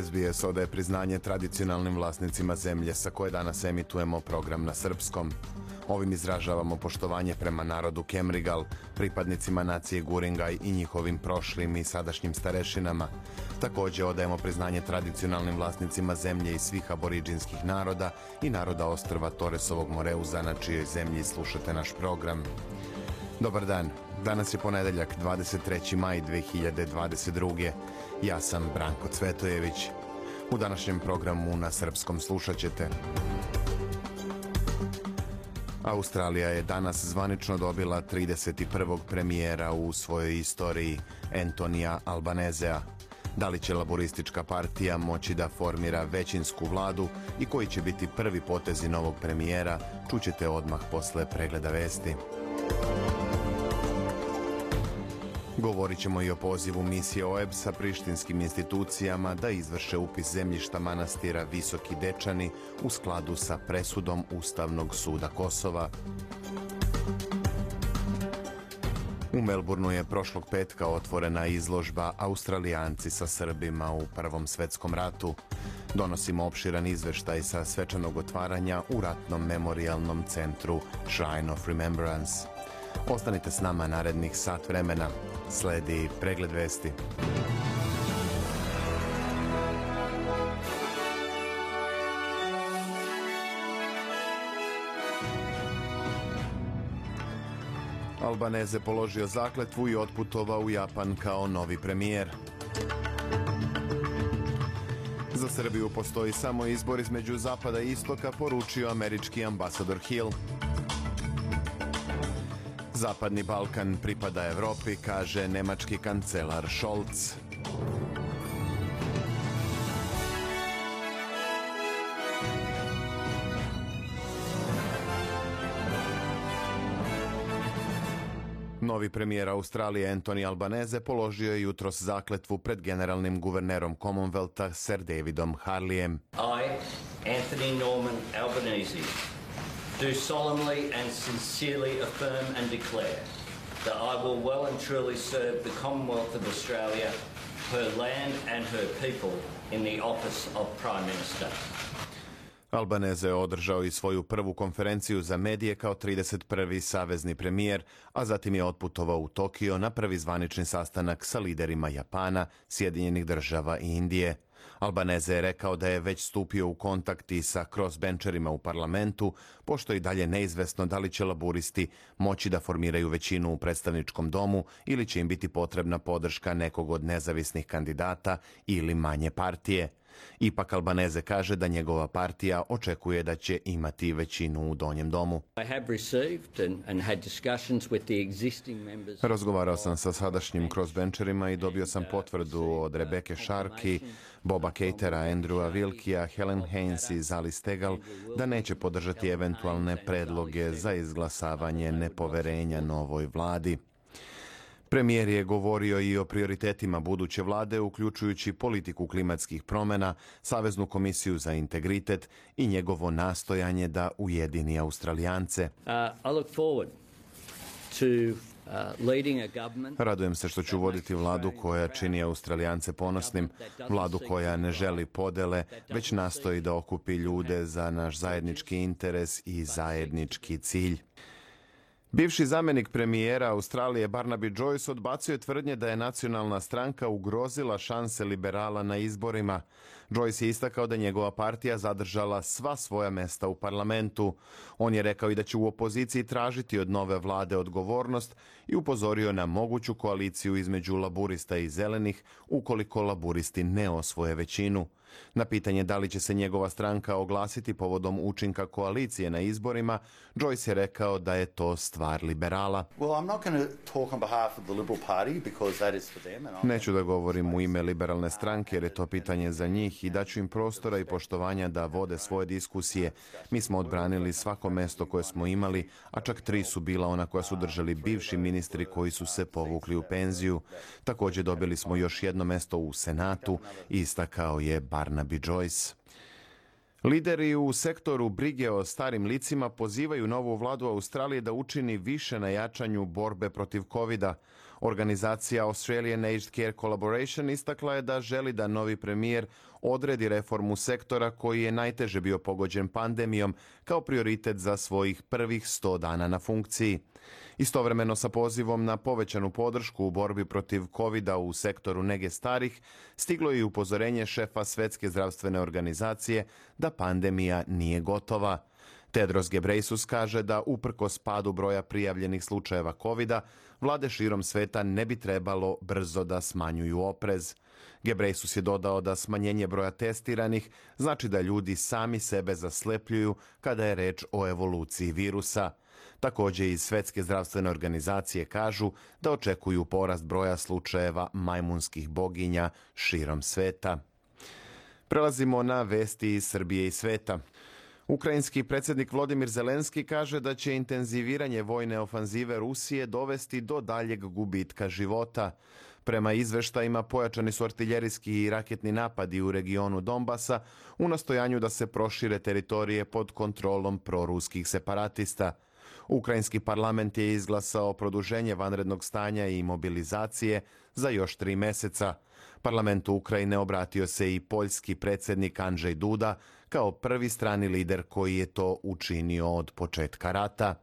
SBS odaje priznanje tradicionalnim vlasnicima zemlje sa koje danas emitujemo program na srpskom. Ovim izražavamo poštovanje prema narodu Kemrigal, pripadnicima nacije Guringaj i njihovim prošlim i sadašnjim starešinama. Takođe odajemo priznanje tradicionalnim vlasnicima zemlje i svih aboriđinskih naroda i naroda ostrva Toresovog Moreuza na čijoj zemlji slušate naš program. Dobar dan, danas je ponedeljak 23. maj 2022. Ja sam Branko Cvetojević. U današnjem programu na srpskom slušat ćete. Australija je danas zvanično dobila 31. premijera u svojoj istoriji, Antonija Albanezea. Da li će laboristička partija moći da formira većinsku vladu i koji će biti prvi potezi novog premijera, čućete odmah posle pregleda vesti. Govorit ćemo i o pozivu misije OEB sa prištinskim institucijama da izvrše upis zemljišta manastira Visoki Dečani u skladu sa presudom Ustavnog suda Kosova. U Melbourneu je prošlog petka otvorena izložba Australijanci sa Srbima u Prvom svetskom ratu. Donosimo opširan izveštaj sa svečanog otvaranja u ratnom memorialnom centru Shrine of Remembrance. Ostanite s nama narednih sat vremena. Sledi pregled vesti. Albaneze položio zakletvu i otputovao u Japan kao novi premijer. Za Srbiju postoji samo izbor između zapada i istoka, poručio američki ambasador Hill. Zapadni Balkan pripada Evropi, kaže nemački kancelar Scholz. Novi premijer Australije Anthony Albanese položio je jutros zakletvu pred generalnim guvernerom Commonwealtha Sir Davidom Harlijem. I, Anthony Norman Albanese, do solemnly and sincerely affirm and declare that I will well and truly serve the Commonwealth of Australia, her land and her people in the office of Prime Minister. Albaneze je održao i svoju prvu konferenciju za medije kao 31. savezni premijer, a zatim je otputovao u Tokio na prvi zvanični sastanak sa liderima Japana, Sjedinjenih država i Indije. Albaneze je rekao da je već stupio u kontakt i sa crossbencherima u parlamentu, pošto je i dalje neizvesno da li će laburisti moći da formiraju većinu u predstavničkom domu ili će im biti potrebna podrška nekog od nezavisnih kandidata ili manje partije. Ipak Albaneze kaže da njegova partija očekuje da će imati većinu u donjem domu. Razgovarao sam sa sadašnjim crossbencherima i dobio sam potvrdu od Rebeke Sharkey, Boba Catera, Andrewa Wilkija, Helen Haynes i Zali Stegal da neće podržati eventualne predloge za izglasavanje nepoverenja novoj vladi. Premijer je govorio i o prioritetima buduće vlade, uključujući politiku klimatskih promena, Saveznu komisiju za integritet i njegovo nastojanje da ujedini Australijance. Uh, I look forward to uh, Radujem se što ću voditi vladu koja čini Australijance ponosnim, vladu koja ne želi podele, već nastoji da okupi ljude za naš zajednički interes i zajednički cilj. Bivši zamenik premijera Australije Barnaby Joyce odbacio je tvrdnje da je nacionalna stranka ugrozila šanse liberala na izborima. Joyce je istakao da njegova partija zadržala sva svoja mesta u parlamentu. On je rekao i da će u opoziciji tražiti od nove vlade odgovornost i upozorio na moguću koaliciju između laburista i zelenih ukoliko laburisti ne osvoje većinu. Na pitanje da li će se njegova stranka oglasiti povodom učinka koalicije na izborima, Joyce je rekao da je to stvar liberala. Neću da govorim u ime liberalne stranke jer je to pitanje za njih i daću im prostora i poštovanja da vode svoje diskusije. Mi smo odbranili svako mesto koje smo imali, a čak tri su bila ona koja su držali bivši ministri koji su se povukli u penziju. Također dobili smo još jedno mesto u Senatu, istakao je Barnaby Joyce. Lideri u sektoru brige o starim licima pozivaju novu vladu Australije da učini više na jačanju borbe protiv covid -a. Organizacija Australian Aged Care Collaboration istakla je da želi da novi premijer odredi reformu sektora koji je najteže bio pogođen pandemijom kao prioritet za svojih prvih 100 dana na funkciji. Istovremeno sa pozivom na povećanu podršku u borbi protiv covid u sektoru nege starih, stiglo je i upozorenje šefa Svetske zdravstvene organizacije da pandemija nije gotova. Tedros Gebreisus kaže da uprko spadu broja prijavljenih slučajeva covid vlade širom sveta ne bi trebalo brzo da smanjuju oprez. Gebreisus je dodao da smanjenje broja testiranih znači da ljudi sami sebe zaslepljuju kada je reč o evoluciji virusa. Također iz Svetske zdravstvene organizacije kažu da očekuju porast broja slučajeva majmunskih boginja širom sveta. Prelazimo na vesti iz Srbije i sveta. Ukrajinski predsjednik Vladimir Zelenski kaže da će intenziviranje vojne ofanzive Rusije dovesti do daljeg gubitka života. Prema izveštajima pojačani su artiljerijski i raketni napadi u regionu Donbasa u nastojanju da se prošire teritorije pod kontrolom proruskih separatista. Ukrajinski parlament je izglasao produženje vanrednog stanja i mobilizacije za još tri meseca. Parlamentu Ukrajine obratio se i poljski predsjednik Andrzej Duda kao prvi strani lider koji je to učinio od početka rata.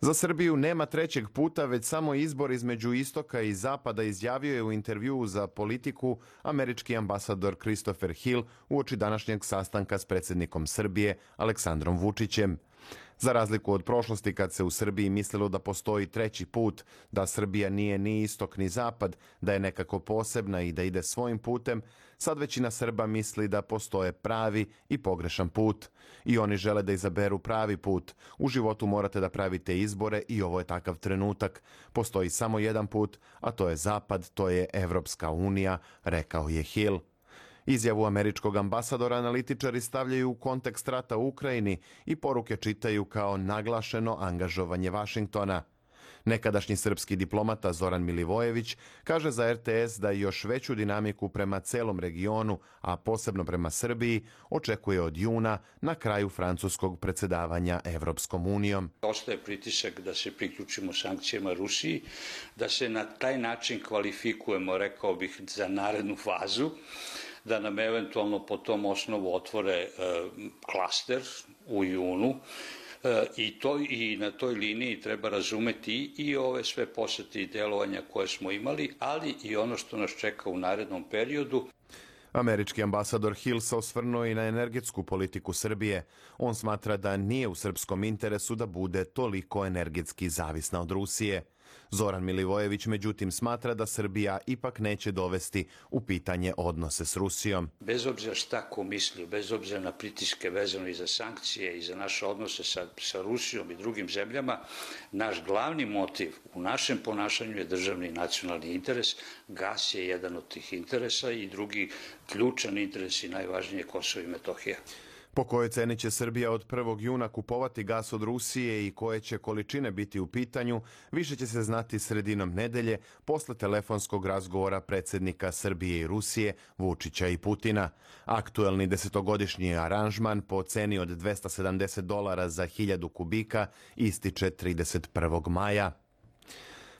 Za Srbiju nema trećeg puta, već samo izbor između istoka i zapada izjavio je u intervjuu za politiku američki ambasador Christopher Hill uoči današnjeg sastanka s predsjednikom Srbije Aleksandrom Vučićem. Za razliku od prošlosti kad se u Srbiji mislilo da postoji treći put, da Srbija nije ni istok ni zapad, da je nekako posebna i da ide svojim putem, sad većina Srba misli da postoje pravi i pogrešan put. I oni žele da izaberu pravi put. U životu morate da pravite izbore i ovo je takav trenutak. Postoji samo jedan put, a to je zapad, to je Evropska unija, rekao je Hill. Izjavu američkog ambasadora analitičari stavljaju u kontekst rata u Ukrajini i poruke čitaju kao naglašeno angažovanje Vašingtona. Nekadašnji srpski diplomata Zoran Milivojević kaže za RTS da još veću dinamiku prema celom regionu, a posebno prema Srbiji, očekuje od juna na kraju francuskog predsedavanja Evropskom unijom. Ostaje pritisak da se priključimo sankcijama Rusiji, da se na taj način kvalifikujemo, rekao bih, za narednu fazu da nam eventualno po tom osnovu otvore e, klaster u junu e, i, to, i na toj liniji treba razumeti i ove sve posete i delovanja koje smo imali, ali i ono što nas čeka u narednom periodu. Američki ambasador Hill se osvrnuo i na energetsku politiku Srbije. On smatra da nije u srpskom interesu da bude toliko energetski zavisna od Rusije. Zoran Milivojević međutim smatra da Srbija ipak neće dovesti u pitanje odnose s Rusijom. Bez obzira šta ko misli, bez obzira na pritiske vezano i za sankcije i za naše odnose sa, sa Rusijom i drugim zemljama, naš glavni motiv u našem ponašanju je državni nacionalni interes. Gas je jedan od tih interesa i drugi ključan interes i najvažnije Kosovo i Metohija po kojoj ceni će Srbija od 1. juna kupovati gas od Rusije i koje će količine biti u pitanju, više će se znati sredinom nedelje posle telefonskog razgovora predsjednika Srbije i Rusije, Vučića i Putina. Aktuelni desetogodišnji aranžman po ceni od 270 dolara za 1000 kubika ističe 31. maja.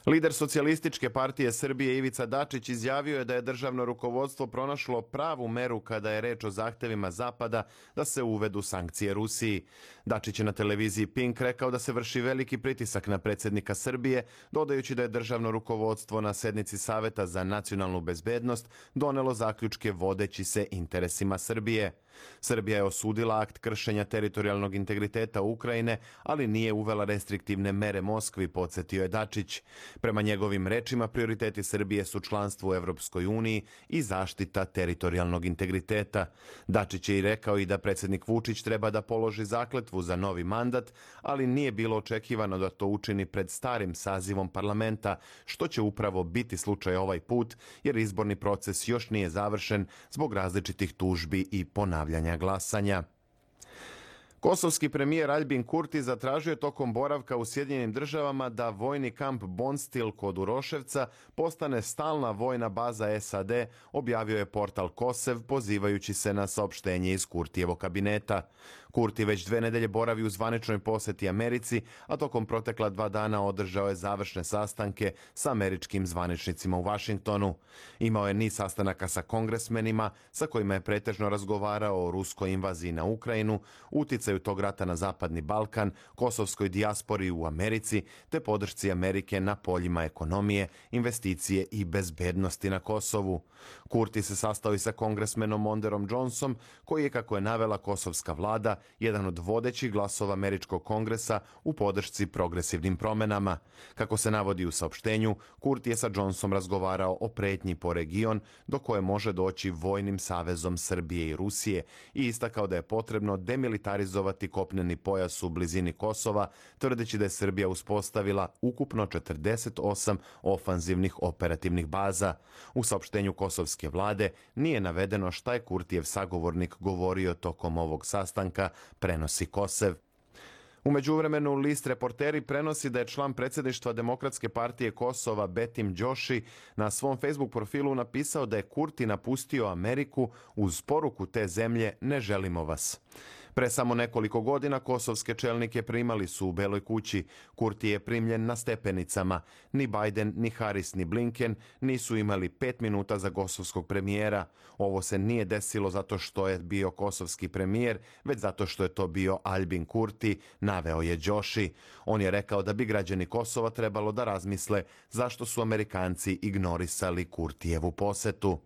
Lider socijalističke partije Srbije Ivica Dačić izjavio je da je državno rukovodstvo pronašlo pravu meru kada je reč o zahtevima Zapada da se uvedu sankcije Rusiji. Dačić je na televiziji Pink rekao da se vrši veliki pritisak na predsjednika Srbije, dodajući da je državno rukovodstvo na sednici Saveta za nacionalnu bezbednost donelo zaključke vodeći se interesima Srbije. Srbija je osudila akt kršenja teritorijalnog integriteta Ukrajine, ali nije uvela restriktivne mere Moskvi, podsjetio je Dačić. Prema njegovim rečima, prioriteti Srbije su članstvo u Evropskoj uniji i zaštita teritorijalnog integriteta. Dačić je i rekao i da predsjednik Vučić treba da položi zakletvu za novi mandat, ali nije bilo očekivano da to učini pred starim sazivom parlamenta, što će upravo biti slučaj ovaj put, jer izborni proces još nije završen zbog različitih tužbi i ponavljanja glasanja. Kosovski premijer Albin Kurti zatražio je tokom boravka u Sjedinjenim državama da vojni kamp Bonstil kod Uroševca postane stalna vojna baza SAD, objavio je portal Kosev pozivajući se na saopštenje iz Kurtijevog kabineta. Kurti već dve nedelje boravi u zvaničnoj poseti Americi, a tokom protekla dva dana održao je završne sastanke sa američkim zvaničnicima u Vašingtonu. Imao je niz sastanaka sa kongresmenima, sa kojima je pretežno razgovarao o ruskoj invaziji na Ukrajinu, uticaju tog rata na Zapadni Balkan, kosovskoj dijaspori u Americi, te podršci Amerike na poljima ekonomije, investicije i bezbednosti na Kosovu. Kurti se sastao i sa kongresmenom Monderom Johnsonom, koji je, kako je navela kosovska vlada, jedan od vodećih glasova Američkog kongresa u podršci progresivnim promenama. Kako se navodi u saopštenju, Kurti je sa Johnsonom razgovarao o pretnji po region do koje može doći vojnim savezom Srbije i Rusije i istakao da je potrebno demilitarizovati kopneni pojas u blizini Kosova, tvrdeći da je Srbija uspostavila ukupno 48 ofanzivnih operativnih baza. U saopštenju kosovske vlade nije navedeno šta je Kurtijev sagovornik govorio tokom ovog sastanka, prenosi Kosev. U međuvremenu list reporteri prenosi da je član predsjedništva Demokratske partije Kosova Betim Đoši na svom Facebook profilu napisao da je Kurti napustio Ameriku uz poruku te zemlje ne želimo vas. Pre samo nekoliko godina kosovske čelnike primali su u Beloj kući. Kurti je primljen na stepenicama. Ni Biden, ni Harris, ni Blinken nisu imali pet minuta za kosovskog premijera. Ovo se nije desilo zato što je bio kosovski premijer, već zato što je to bio Albin Kurti, naveo je Đoši. On je rekao da bi građani Kosova trebalo da razmisle zašto su Amerikanci ignorisali Kurtijevu posetu.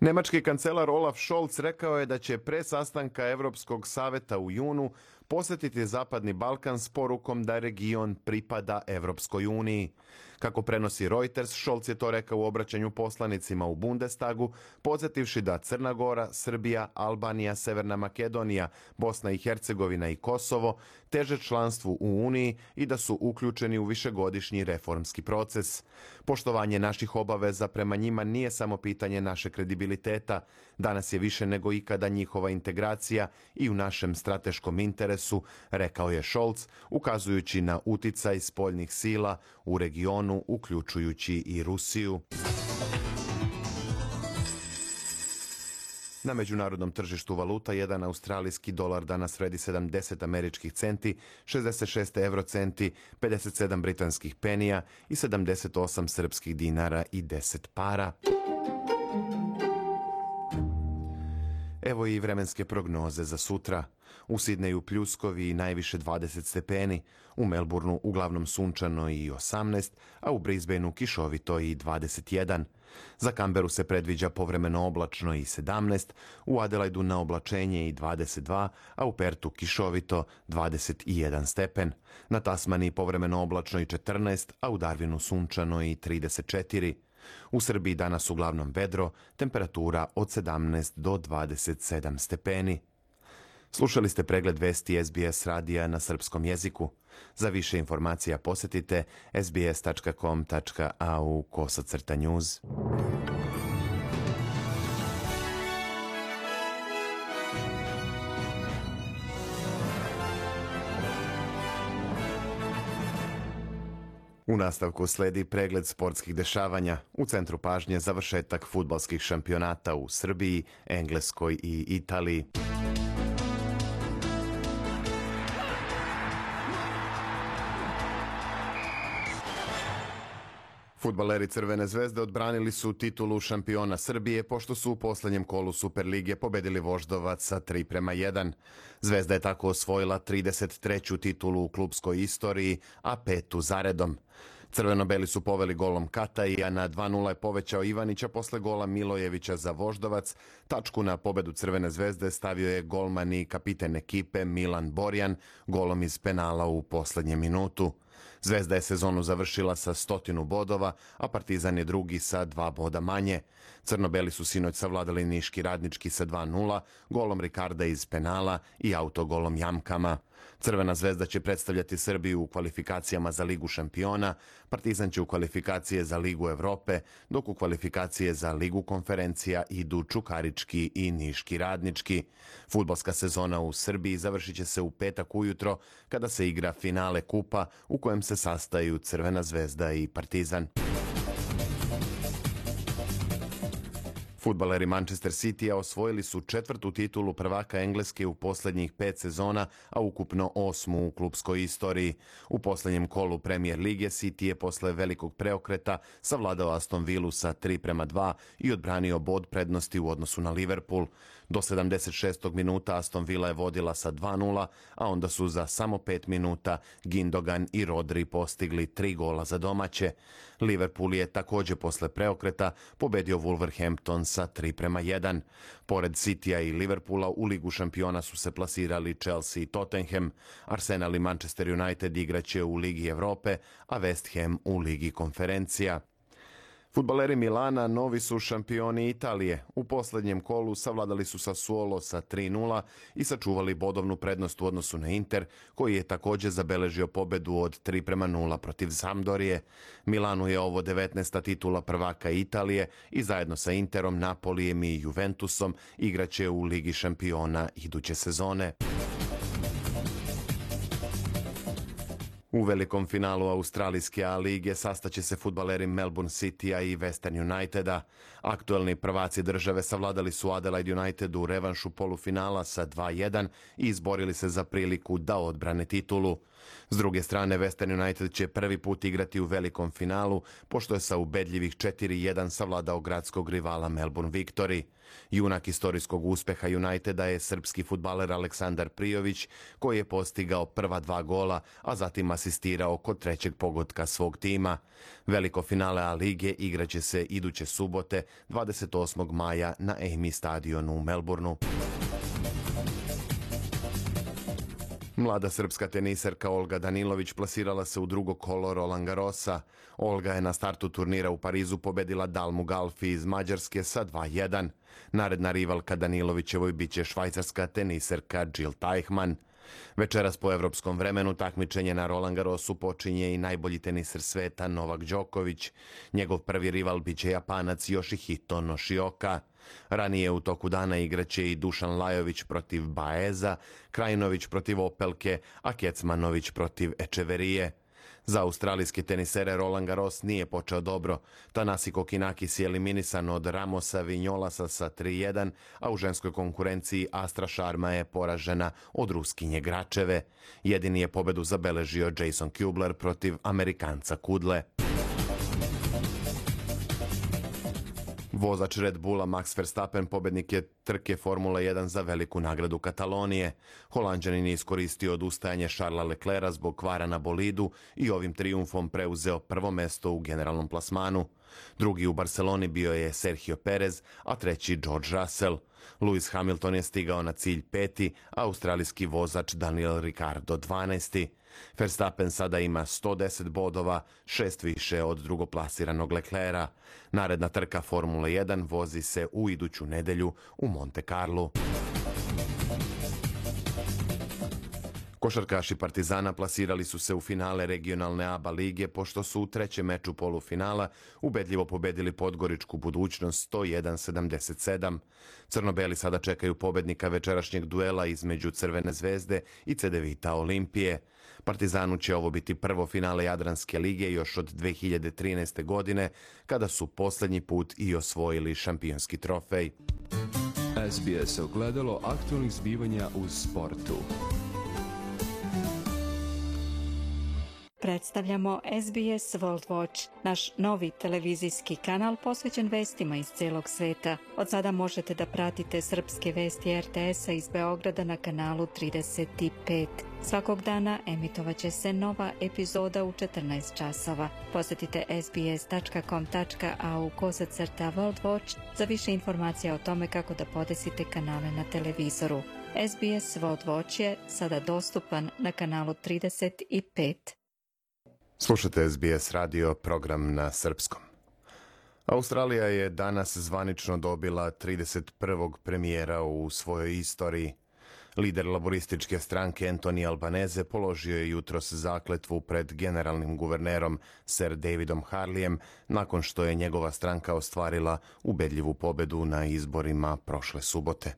Nemački kancelar Olaf Scholz rekao je da će pre sastanka Evropskog saveta u junu posetiti Zapadni Balkan s porukom da region pripada Evropskoj uniji. Kako prenosi Reuters, Scholz je to rekao u obraćanju poslanicima u Bundestagu, podsjetivši da Crna Gora, Srbija, Albanija, Severna Makedonija, Bosna i Hercegovina i Kosovo teže članstvu u Uniji i da su uključeni u višegodišnji reformski proces. Poštovanje naših obaveza prema njima nije samo pitanje naše kredibiliteta. Danas je više nego ikada njihova integracija i u našem strateškom interesu, rekao je Scholz, ukazujući na uticaj spoljnih sila u regionu, uključujući i Rusiju. Na međunarodnom tržištu valuta jedan australijski dolar danas vredi 70 američkih centi, 66 eurocenti, 57 britanskih penija i 78 srpskih dinara i 10 para. Evo i vremenske prognoze za sutra. U Sidneju pljuskovi i najviše 20 stepeni, u Melbourneu uglavnom sunčano i 18, a u Brisbaneu kišovito i 21. Za Kamberu se predviđa povremeno oblačno i 17, u Adelaidu na oblačenje i 22, a u Pertu kišovito 21 stepen. Na Tasmani povremeno oblačno i 14, a u Darwinu sunčano i 34. U Srbiji danas uglavnom vedro, temperatura od 17 do 27 stepeni. Slušali ste pregled vesti SBS radija na srpskom jeziku. Za više informacija posjetite sbs.com.au kosacrta news. U nastavku sledi pregled sportskih dešavanja. U centru pažnje završetak futbalskih šampionata u Srbiji, Engleskoj i Italiji. Futbaleri Crvene zvezde odbranili su titulu šampiona Srbije pošto su u poslednjem kolu Superlige pobedili Voždovac sa 3 prema 1. Zvezda je tako osvojila 33. titulu u klubskoj istoriji, a petu zaredom. Crveno-beli su poveli golom Kataija, na 2-0 je povećao Ivanića posle gola Milojevića za Voždovac. Tačku na pobedu Crvene zvezde stavio je golman i kapiten ekipe Milan Borjan golom iz penala u poslednjem minutu. Zvezda je sezonu završila sa stotinu bodova, a Partizan je drugi sa dva boda manje. Crnobeli su sinoć savladali Niški radnički sa 2-0, golom Rikarda iz penala i autogolom Jamkama. Crvena zvezda će predstavljati Srbiju u kvalifikacijama za Ligu šampiona, Partizan će u kvalifikacije za Ligu Evrope, dok u kvalifikacije za Ligu konferencija idu Čukarički i Niški radnički. Futbolska sezona u Srbiji završit će se u petak ujutro kada se igra finale kupa u kojem se sastaju Crvena zvezda i Partizan. Futbaleri Manchester City-a osvojili su četvrtu titulu prvaka Engleske u poslednjih pet sezona, a ukupno osmu u klubskoj istoriji. U poslednjem kolu Premier Lige City je posle velikog preokreta savladao Aston Villa sa 3 prema 2 i odbranio bod prednosti u odnosu na Liverpool. Do 76. minuta Aston Villa je vodila sa 2-0, a onda su za samo 5 minuta Gindogan i Rodri postigli tri gola za domaće. Liverpool je takođe posle preokreta pobedio Wolverhampton sa 3 prema 1. Pored Citya i Liverpoola u Ligu šampiona su se plasirali Chelsea i Tottenham, Arsenal i Manchester United igraće u Ligi Evrope, a West Ham u Ligi konferencija. Futbaleri Milana novi su šampioni Italije. U poslednjem kolu savladali su sa Suolo sa 3-0 i sačuvali bodovnu prednost u odnosu na Inter, koji je takođe zabeležio pobedu od 3 prema 0 protiv Sampdorije. Milanu je ovo 19. titula prvaka Italije i zajedno sa Interom, Napolijem i Juventusom igraće u Ligi šampiona iduće sezone. U velikom finalu Australijske A lige sastaće se futbaleri Melbourne City-a i Western Uniteda. Aktuelni prvaci države savladali su Adelaide United u revanšu polufinala sa 2-1 i izborili se za priliku da odbrane titulu. S druge strane, Western United će prvi put igrati u velikom finalu, pošto je sa ubedljivih 4-1 savladao gradskog rivala Melbourne Victory. Junak istorijskog uspeha Uniteda je srpski futbaler Aleksandar Prijović, koji je postigao prva dva gola, a zatim asistirao kod trećeg pogotka svog tima. Veliko finale A lige igraće se iduće subote 28. maja na Amy stadionu u Melbourneu. Mlada srpska teniserka Olga Danilović plasirala se u drugo kolo Roland Garrosa. Olga je na startu turnira u Parizu pobedila Dalmu Galfi iz Mađarske sa 2-1. Naredna rivalka Danilovićevoj biće švajcarska teniserka Jill Teichmann. Večeras po evropskom vremenu takmičenje na Roland Garrosu počinje i najbolji teniser sveta Novak Đoković. Njegov prvi rival biće Japanac Yoshihito Noshioka. Ranije u toku dana igraće i Dušan Lajović protiv Baeza, Krajinović protiv Opelke, a Kecmanović protiv Ečeverije. Za australijske tenisere Roland Garros nije počeo dobro. Tanasi Kokinakis je eliminisan od Ramosa Vinjolasa sa 3-1, a u ženskoj konkurenciji Astra Sharma je poražena od Ruskinje Gračeve. Jedini je pobedu zabeležio Jason Kubler protiv Amerikanca Kudle. Vozač Red Bulla Max Verstappen pobednik je trke Formula 1 za veliku nagradu Katalonije. Holandžanin je iskoristio odustajanje Šarla Leclera zbog kvara na bolidu i ovim triumfom preuzeo prvo mesto u generalnom plasmanu. Drugi u Barceloni bio je Sergio Perez, a treći George Russell. Lewis Hamilton je stigao na cilj peti, a australijski vozač Daniel Ricardo 12. Verstappen sada ima 110 bodova, šest više od drugoplasiranog Leclera. Naredna trka Formule 1 vozi se u iduću nedelju u Monte Carlo. Košarkaši Partizana plasirali su se u finale regionalne ABA lige pošto su u trećem meču polufinala ubedljivo pobedili Podgoričku budućnost 101-77. Crnobeli sada čekaju pobednika večerašnjeg duela između Crvene zvezde i Cedevita Olimpije. Partizanu će ovo biti prvo finale Jadranske lige još od 2013. godine, kada su poslednji put i osvojili šampionski trofej. SBS ogledalo aktualnih zbivanja u sportu. Predstavljamo SBS World Watch, naš novi televizijski kanal posvećen vestima iz celog sveta. Od sada možete da pratite srpske vesti RTS-a iz Beograda na kanalu 35. Svakog dana emitovaće se nova epizoda u 14 časova. Posjetite sbs.com.au kosacrta World Watch za više informacija o tome kako da podesite kanale na televizoru. SBS World Watch je sada dostupan na kanalu 35. Slušate SBS radio program na srpskom. Australija je danas zvanično dobila 31. premijera u svojoj istoriji. Lider laborističke stranke Antoni Albaneze položio je jutros zakletvu pred generalnim guvernerom Sir Davidom Harlijem nakon što je njegova stranka ostvarila ubedljivu pobedu na izborima prošle subote.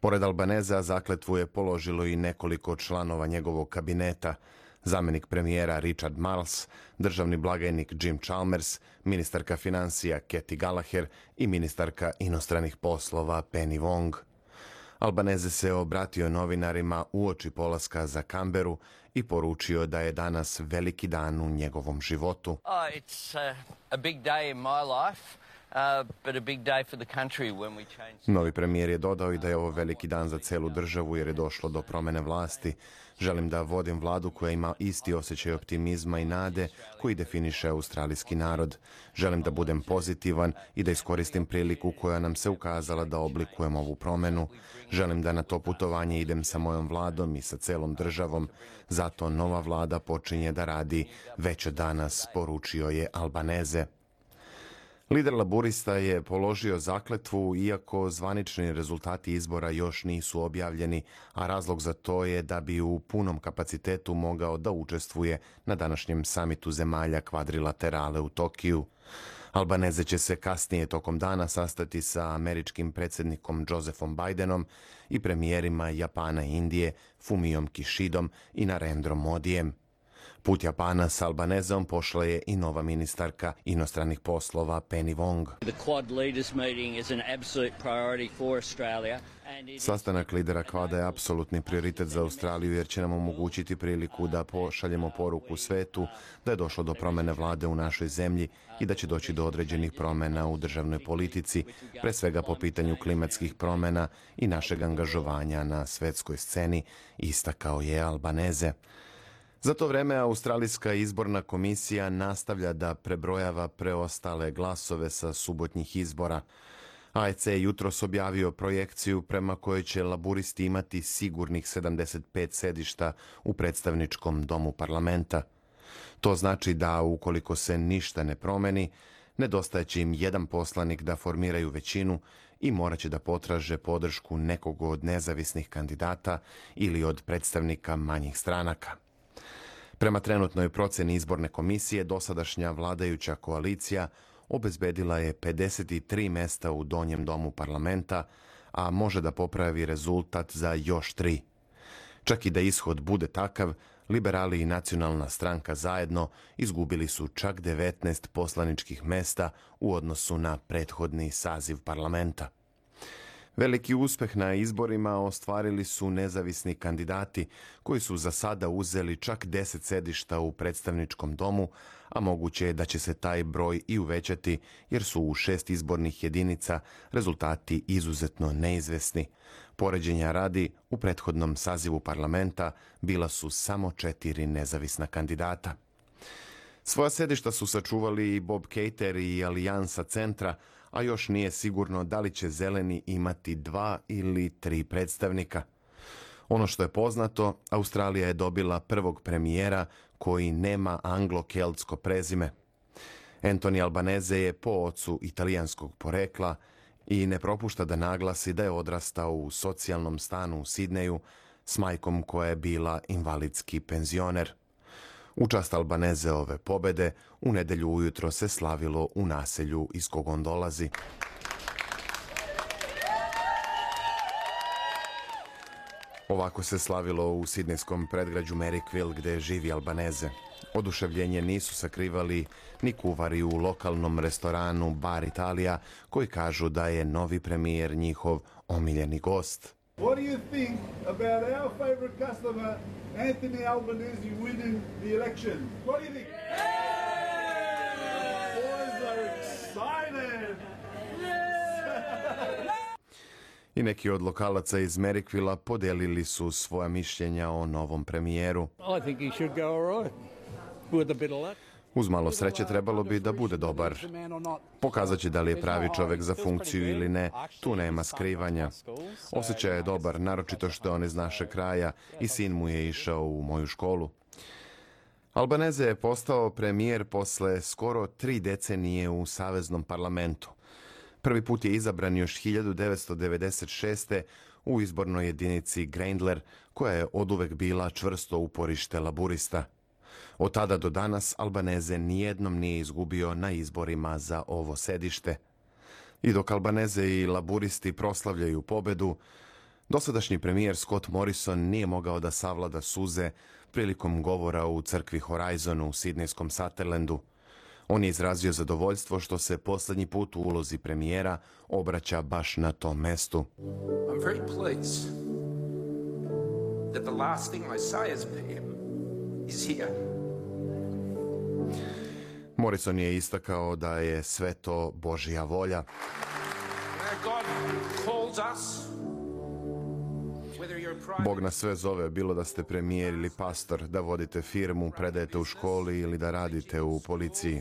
Pored Albaneza zakletvu je položilo i nekoliko članova njegovog kabineta, zamenik premijera Richard Marles, državni blagajnik Jim Chalmers, ministarka financija Kathy Gallagher i ministarka inostranih poslova Penny Wong. Albaneze se obratio novinarima uoči polaska za Kamberu i poručio da je danas veliki dan u njegovom životu. Oh, it's uh, a big day in my life. Uh, but a big day for the country when we change... Novi premijer je dodao i da je ovo veliki dan za celu državu jer je došlo do promene vlasti. Želim da vodim vladu koja ima isti osjećaj optimizma i nade koji definiše australijski narod. Želim da budem pozitivan i da iskoristim priliku koja nam se ukazala da oblikujemo ovu promenu. Želim da na to putovanje idem sa mojom vladom i sa celom državom. Zato nova vlada počinje da radi već danas, poručio je Albaneze. Lider laburista je položio zakletvu iako zvanični rezultati izbora još nisu objavljeni, a razlog za to je da bi u punom kapacitetu mogao da učestvuje na današnjem samitu zemalja kvadrilaterale u Tokiju. Albaneze će se kasnije tokom dana sastati sa američkim predsjednikom Josephom Bidenom i premijerima Japana i Indije Fumijom Kishidom i Narendrom Modijem. Put Japana s Albanezom pošla je i nova ministarka inostranih poslova Penny Wong. Sastanak lidera kvada je apsolutni prioritet za Australiju jer će nam omogućiti priliku da pošaljemo poruku svetu da je došlo do promene vlade u našoj zemlji i da će doći do određenih promena u državnoj politici, pre svega po pitanju klimatskih promena i našeg angažovanja na svetskoj sceni, istakao je Albaneze. Za to vreme Australijska izborna komisija nastavlja da prebrojava preostale glasove sa subotnjih izbora. AEC je jutros objavio projekciju prema kojoj će laburisti imati sigurnih 75 sedišta u predstavničkom domu parlamenta. To znači da, ukoliko se ništa ne promeni, nedostajeće im jedan poslanik da formiraju većinu i moraće da potraže podršku nekog od nezavisnih kandidata ili od predstavnika manjih stranaka. Prema trenutnoj proceni izborne komisije, dosadašnja vladajuća koalicija obezbedila je 53 mesta u donjem domu parlamenta, a može da popravi rezultat za još tri. Čak i da ishod bude takav, liberali i nacionalna stranka zajedno izgubili su čak 19 poslaničkih mesta u odnosu na prethodni saziv parlamenta. Veliki uspeh na izborima ostvarili su nezavisni kandidati koji su za sada uzeli čak 10 sedišta u predstavničkom domu, a moguće je da će se taj broj i uvećati jer su u šest izbornih jedinica rezultati izuzetno neizvesni. Poređenja radi, u prethodnom sazivu parlamenta bila su samo četiri nezavisna kandidata. Svoja sedišta su sačuvali i Bob Cater i Alijansa centra, a još nije sigurno da li će zeleni imati dva ili tri predstavnika. Ono što je poznato, Australija je dobila prvog premijera koji nema anglo-keltsko prezime. Anthony Albanese je po ocu italijanskog porekla i ne propušta da naglasi da je odrastao u socijalnom stanu u Sidneju s majkom koja je bila invalidski penzioner. U čast Albanezeove pobede u nedelju ujutro se slavilo u naselju iz kog on dolazi. Ovako se slavilo u sidnejskom predgrađu Merrickville gde živi Albaneze. Oduševljenje nisu sakrivali ni kuvari u lokalnom restoranu Bar Italija koji kažu da je novi premijer njihov omiljeni gost. What do you think about our favorite customer, Anthony Albanese, winning the election? What do you think? Boys are excited. I neki od lokalaca iz Merikvila podelili su svoja mišljenja o novom premijeru. I think he should go all right. With a bit of luck. Uz malo sreće trebalo bi da bude dobar. Pokazat će da li je pravi čovek za funkciju ili ne, tu nema skrivanja. Osjećaj je dobar, naročito što on iz naše kraja i sin mu je išao u moju školu. Albaneze je postao premijer posle skoro tri decenije u Saveznom parlamentu. Prvi put je izabran još 1996. u izbornoj jedinici Greindler, koja je oduvek bila čvrsto uporište laburista. Od tada do danas Albaneze nijednom nije izgubio na izborima za ovo sedište. I dok Albaneze i laburisti proslavljaju pobedu, dosadašnji premijer Scott Morrison nije mogao da savlada suze prilikom govora u crkvi Horizonu u Sidnejskom Sutherlandu. On je izrazio zadovoljstvo što se poslednji put u ulozi premijera obraća baš na tom mestu. I'm very pleased that the last thing I say as PM is here. Morrison je istakao da je sve to Božja volja. Bog nas sve zove, bilo da ste premijer ili pastor, da vodite firmu, predajete u školi ili da radite u policiji.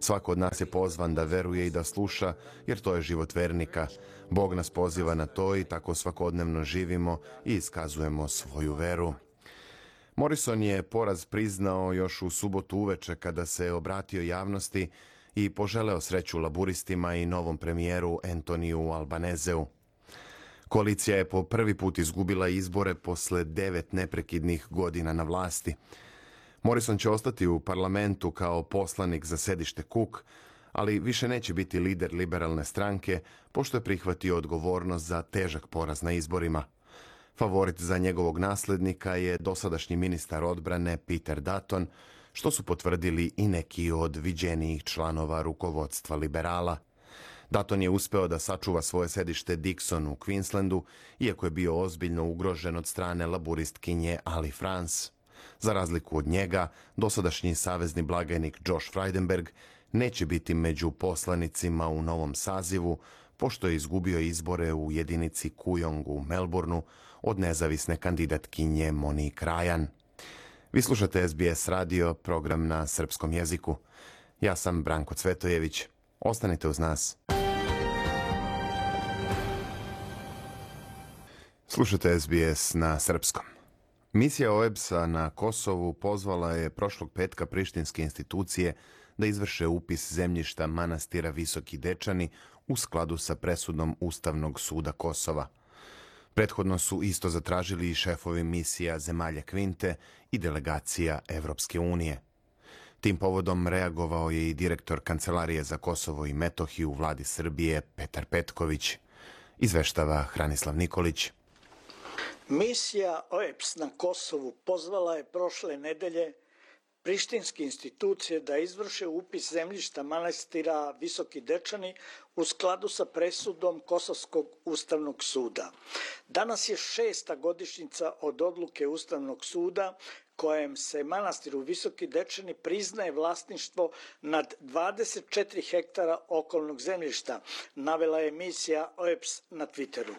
Svako od nas je pozvan da veruje i da sluša, jer to je život vernika. Bog nas poziva na to i tako svakodnevno živimo i iskazujemo svoju veru. Morrison je poraz priznao još u subotu uveče kada se obratio javnosti i poželeo sreću laburistima i novom premijeru Antoniju Albanezeu. Koalicija je po prvi put izgubila izbore posle devet neprekidnih godina na vlasti. Morrison će ostati u parlamentu kao poslanik za sedište Cook, ali više neće biti lider liberalne stranke, pošto je prihvatio odgovornost za težak poraz na izborima. Favorit za njegovog naslednika je dosadašnji ministar odbrane Peter Dutton, što su potvrdili i neki od viđenijih članova rukovodstva liberala. Dutton je uspeo da sačuva svoje sedište Dixon u Queenslandu, iako je bio ozbiljno ugrožen od strane laburistkinje Ali France. Za razliku od njega, dosadašnji savezni blagajnik Josh Frydenberg neće biti među poslanicima u novom sazivu, pošto je izgubio izbore u jedinici Kujong u Melbourneu od nezavisne kandidatkinje Moni Krajan. Vi slušate SBS radio, program na srpskom jeziku. Ja sam Branko Cvetojević. Ostanite uz nas. Slušate SBS na srpskom. Misija OEBS-a na Kosovu pozvala je prošlog petka prištinske institucije da izvrše upis zemljišta manastira Visoki Dečani u skladu sa presudom Ustavnog suda Kosova. Prethodno su isto zatražili i šefovi misija zemalja Kvinte i delegacija Evropske unije. Tim povodom reagovao je i direktor Kancelarije za Kosovo i Metohiju u vladi Srbije Petar Petković. Izveštava Hranislav Nikolić. Misija OEPS na Kosovu pozvala je prošle nedelje prištinske institucije da izvrše upis zemljišta manastira Visoki Dečani u skladu sa presudom Kosovskog ustavnog suda. Danas je šesta godišnjica od odluke Ustavnog suda kojem se manastiru Visoki Dečani priznaje vlasništvo nad 24 hektara okolnog zemljišta, navela je misija OEPS na Twitteru.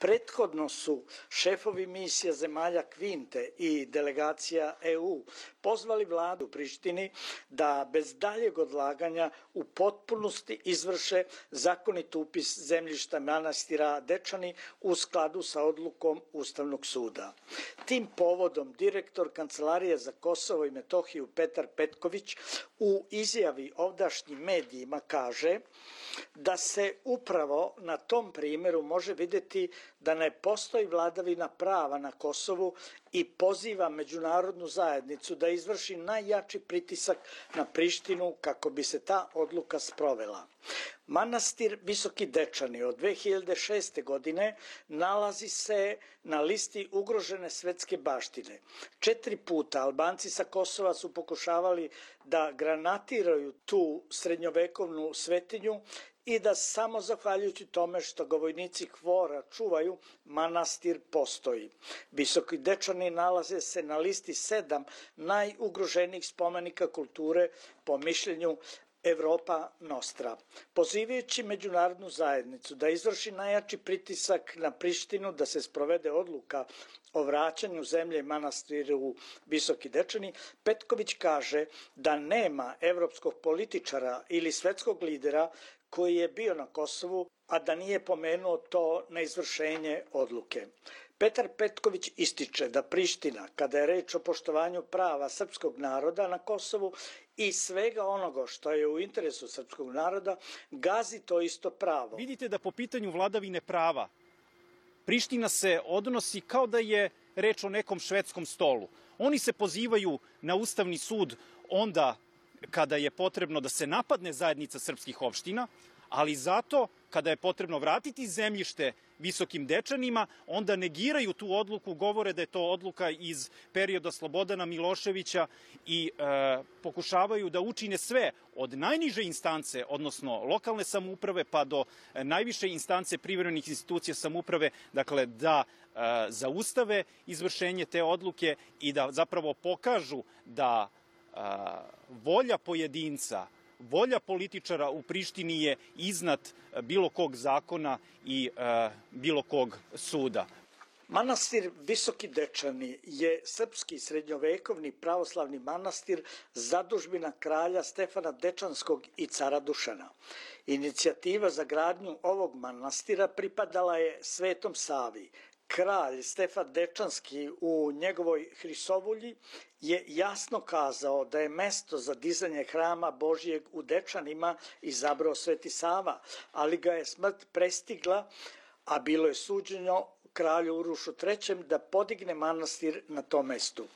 Prethodno su šefovi misija zemalja Kvinte i delegacija EU pozvali vladu u Prištini da bez daljeg odlaganja u potpunosti izvrše zakonit upis zemljišta manastira Dečani u skladu sa odlukom Ustavnog suda. Tim povodom direktor Kancelarije za Kosovo i Metohiju Petar Petković u izjavi ovdašnjim medijima kaže da se upravo na tom primjeru može videti da ne postoji vladavina prava na Kosovu i poziva međunarodnu zajednicu da izvrši najjači pritisak na Prištinu kako bi se ta odluka sprovela. Manastir Visoki Dečani od 2006. godine nalazi se na listi ugrožene svetske baštine. Četiri puta Albanci sa Kosova su pokušavali da granatiraju tu srednjovekovnu svetinju i da samo zahvaljujući tome što ga vojnici Hvora čuvaju, manastir postoji. Visoki dečani nalaze se na listi sedam najugroženijih spomenika kulture po mišljenju Evropa Nostra. Pozivajući međunarodnu zajednicu da izvrši najjači pritisak na Prištinu da se sprovede odluka o vraćanju zemlje manastiru Visoki Dečani, Petković kaže da nema evropskog političara ili svetskog lidera koji je bio na Kosovu, a da nije pomenuo to na izvršenje odluke. Petar Petković ističe da Priština, kada je reč o poštovanju prava srpskog naroda na Kosovu i svega onoga što je u interesu srpskog naroda, gazi to isto pravo. Vidite da po pitanju vladavine prava Priština se odnosi kao da je reč o nekom švedskom stolu. Oni se pozivaju na Ustavni sud onda kada je potrebno da se napadne zajednica srpskih opština, ali zato kada je potrebno vratiti zemljište visokim dečanima, onda negiraju tu odluku, govore da je to odluka iz perioda Slobodana Miloševića i e, pokušavaju da učine sve od najniže instance, odnosno lokalne samouprave, pa do e, najviše instance privremenih institucija samouprave, dakle da e, zaustave izvršenje te odluke i da zapravo pokažu da volja pojedinca volja političara u Prištini je iznad bilo kog zakona i bilo kog suda. Manastir Visoki Dečani je srpski srednjovekovni pravoslavni manastir zadužbina kralja Stefana Dečanskog i cara Dušana. Inicijativa za gradnju ovog manastira pripadala je Svetom Savi, kralj Stefan Dečanski u njegovoj Hrisovulji je jasno kazao da je mesto za dizanje hrama Božijeg u Dečanima izabrao Sveti Sava, ali ga je smrt prestigla, a bilo je suđeno kralju Urušu III da podigne manastir na tom mestu.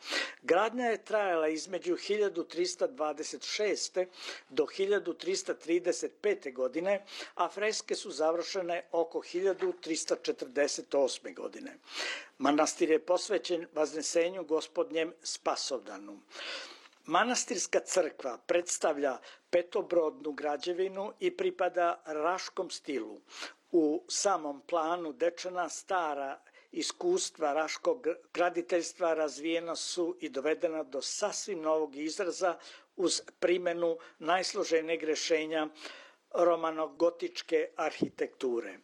Gradnja je trajala između 1326. do 1335. godine, a freske su završene oko 1348. godine. Manastir je posvećen vaznesenju gospodnjem Spasovdanu. Manastirska crkva predstavlja petobrodnu građevinu i pripada raškom stilu. U samom planu Dečana stara iskustva raškog graditeljstva razvijena su i dovedena do sasvim novog izraza uz primenu najsloženijeg rešenja romanogotičke arhitekture.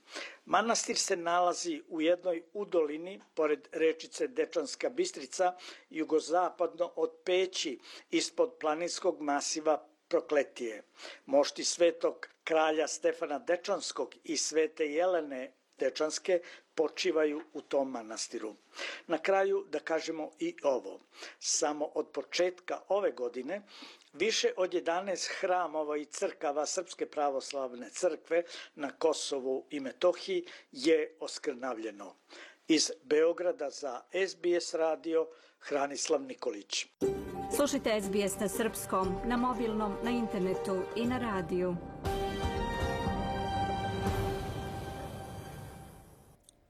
Manastir se nalazi u jednoj udolini, pored rečice Dečanska Bistrica, jugozapadno od Peći, ispod planinskog masiva Prokletije. Mošti svetog kralja Stefana Dečanskog i svete Jelene Dečanske počivaju u tom manastiru. Na kraju da kažemo i ovo. Samo od početka ove godine više od 11 hramova i crkava Srpske pravoslavne crkve na Kosovu i Metohiji je oskrnavljeno. Iz Beograda za SBS radio Hranislav Nikolić. Slušajte SBS na srpskom, na mobilnom, na internetu i na radiju.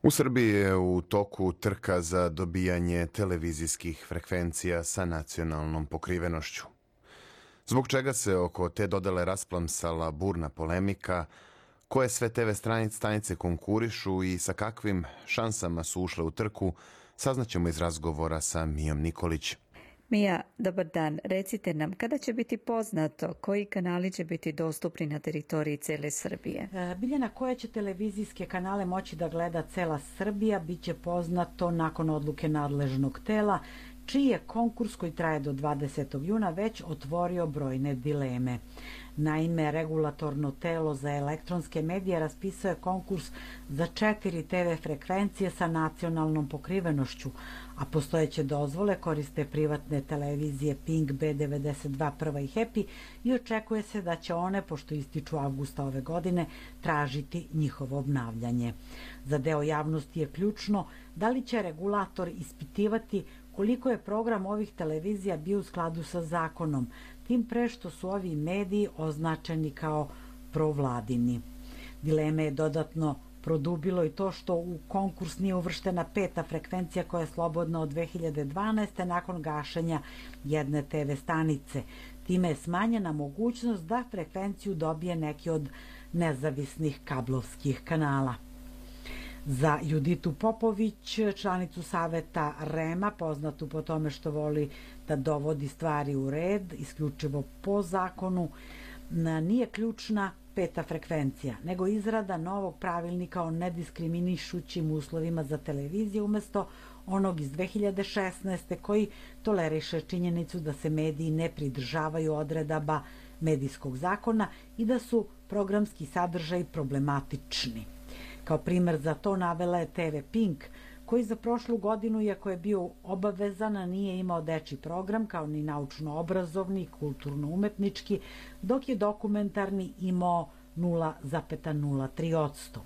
U Srbiji je u toku trka za dobijanje televizijskih frekvencija sa nacionalnom pokrivenošću. Zbog čega se oko te dodele rasplamsala burna polemika, koje sve TV stanice konkurišu i sa kakvim šansama su ušle u trku, saznaćemo iz razgovora sa Mijom Nikolić. Mija, dobar dan. Recite nam, kada će biti poznato koji kanali će biti dostupni na teritoriji cele Srbije? E, Biljana, koje će televizijske kanale moći da gleda cela Srbija, bit će poznato nakon odluke nadležnog tela, čiji je konkurs koji traje do 20. juna već otvorio brojne dileme. Naime, regulatorno telo za elektronske medije raspisao je konkurs za četiri TV frekvencije sa nacionalnom pokrivenošću, a postojeće dozvole koriste privatne televizije Pink, B92, Prva i Happy i očekuje se da će one, pošto ističu avgusta ove godine, tražiti njihovo obnavljanje. Za deo javnosti je ključno da li će regulator ispitivati koliko je program ovih televizija bio u skladu sa zakonom, tim pre što su ovi mediji označeni kao provladini. Dileme je dodatno produbilo i to što u konkurs nije uvrštena peta frekvencija koja je slobodna od 2012. nakon gašenja jedne TV stanice. Time je smanjena mogućnost da frekvenciju dobije neki od nezavisnih kablovskih kanala. Za Juditu Popović, članicu saveta REMA, poznatu po tome što voli da dovodi stvari u red, isključivo po zakonu, nije ključna peta frekvencija, nego izrada novog pravilnika o nediskriminišućim uslovima za televiziju umesto onog iz 2016. koji toleriše činjenicu da se mediji ne pridržavaju odredaba medijskog zakona i da su programski sadržaj problematični. Kao primer za to navela je TV Pink, koji za prošlu godinu, iako je bio obavezan, nije imao deči program, kao ni naučno-obrazovni, kulturno-umetnički, dok je dokumentarni imao 0,03%.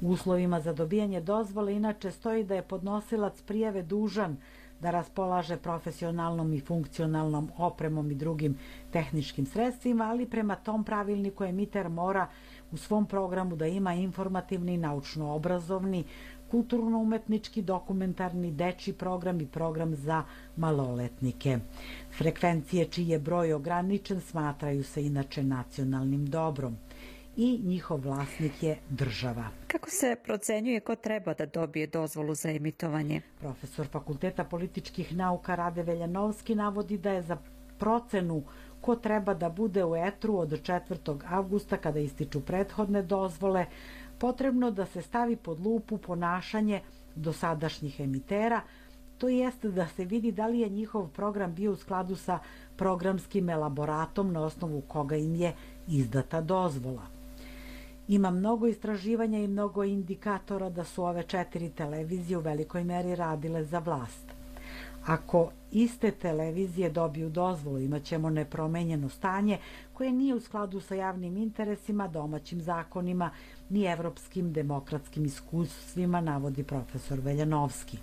U uslovima za dobijanje dozvole inače stoji da je podnosilac prijave dužan da raspolaže profesionalnom i funkcionalnom opremom i drugim tehničkim sredstvima, ali prema tom pravilniku emiter mora u svom programu da ima informativni, naučno-obrazovni, kulturno-umetnički, dokumentarni, deči program i program za maloletnike. Frekvencije čiji je broj ograničen smatraju se inače nacionalnim dobrom i njihov vlasnik je država. Kako se procenjuje ko treba da dobije dozvolu za emitovanje? Profesor Fakulteta političkih nauka Rade Veljanovski navodi da je za procenu ko treba da bude u etru od 4. avgusta kada ističu prethodne dozvole, potrebno da se stavi pod lupu ponašanje dosadašnjih emitera, to jeste da se vidi da li je njihov program bio u skladu sa programskim elaboratom na osnovu koga im je izdata dozvola. Ima mnogo istraživanja i mnogo indikatora da su ove četiri televizije u velikoj meri radile za vlast. Ako iste televizije dobiju dozvolu, imaćemo nepromenjeno stanje koje nije u skladu sa javnim interesima, domaćim zakonima, ni evropskim demokratskim iskustvima, navodi profesor Veljanovski.